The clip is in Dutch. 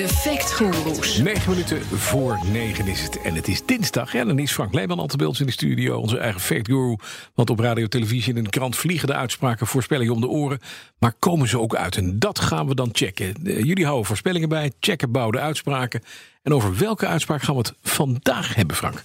De Factgoeroes. 9 minuten voor 9 is het. En het is dinsdag. En dan is Frank Leeman al te beeld in de studio. Onze eigen fact guru. Want op radio, televisie en in de krant vliegen de uitspraken voorspellingen om de oren. Maar komen ze ook uit? En dat gaan we dan checken. Eh, Jullie houden voorspellingen bij. Checken bouwde uitspraken. En over welke uitspraak gaan we het vandaag hebben, Frank?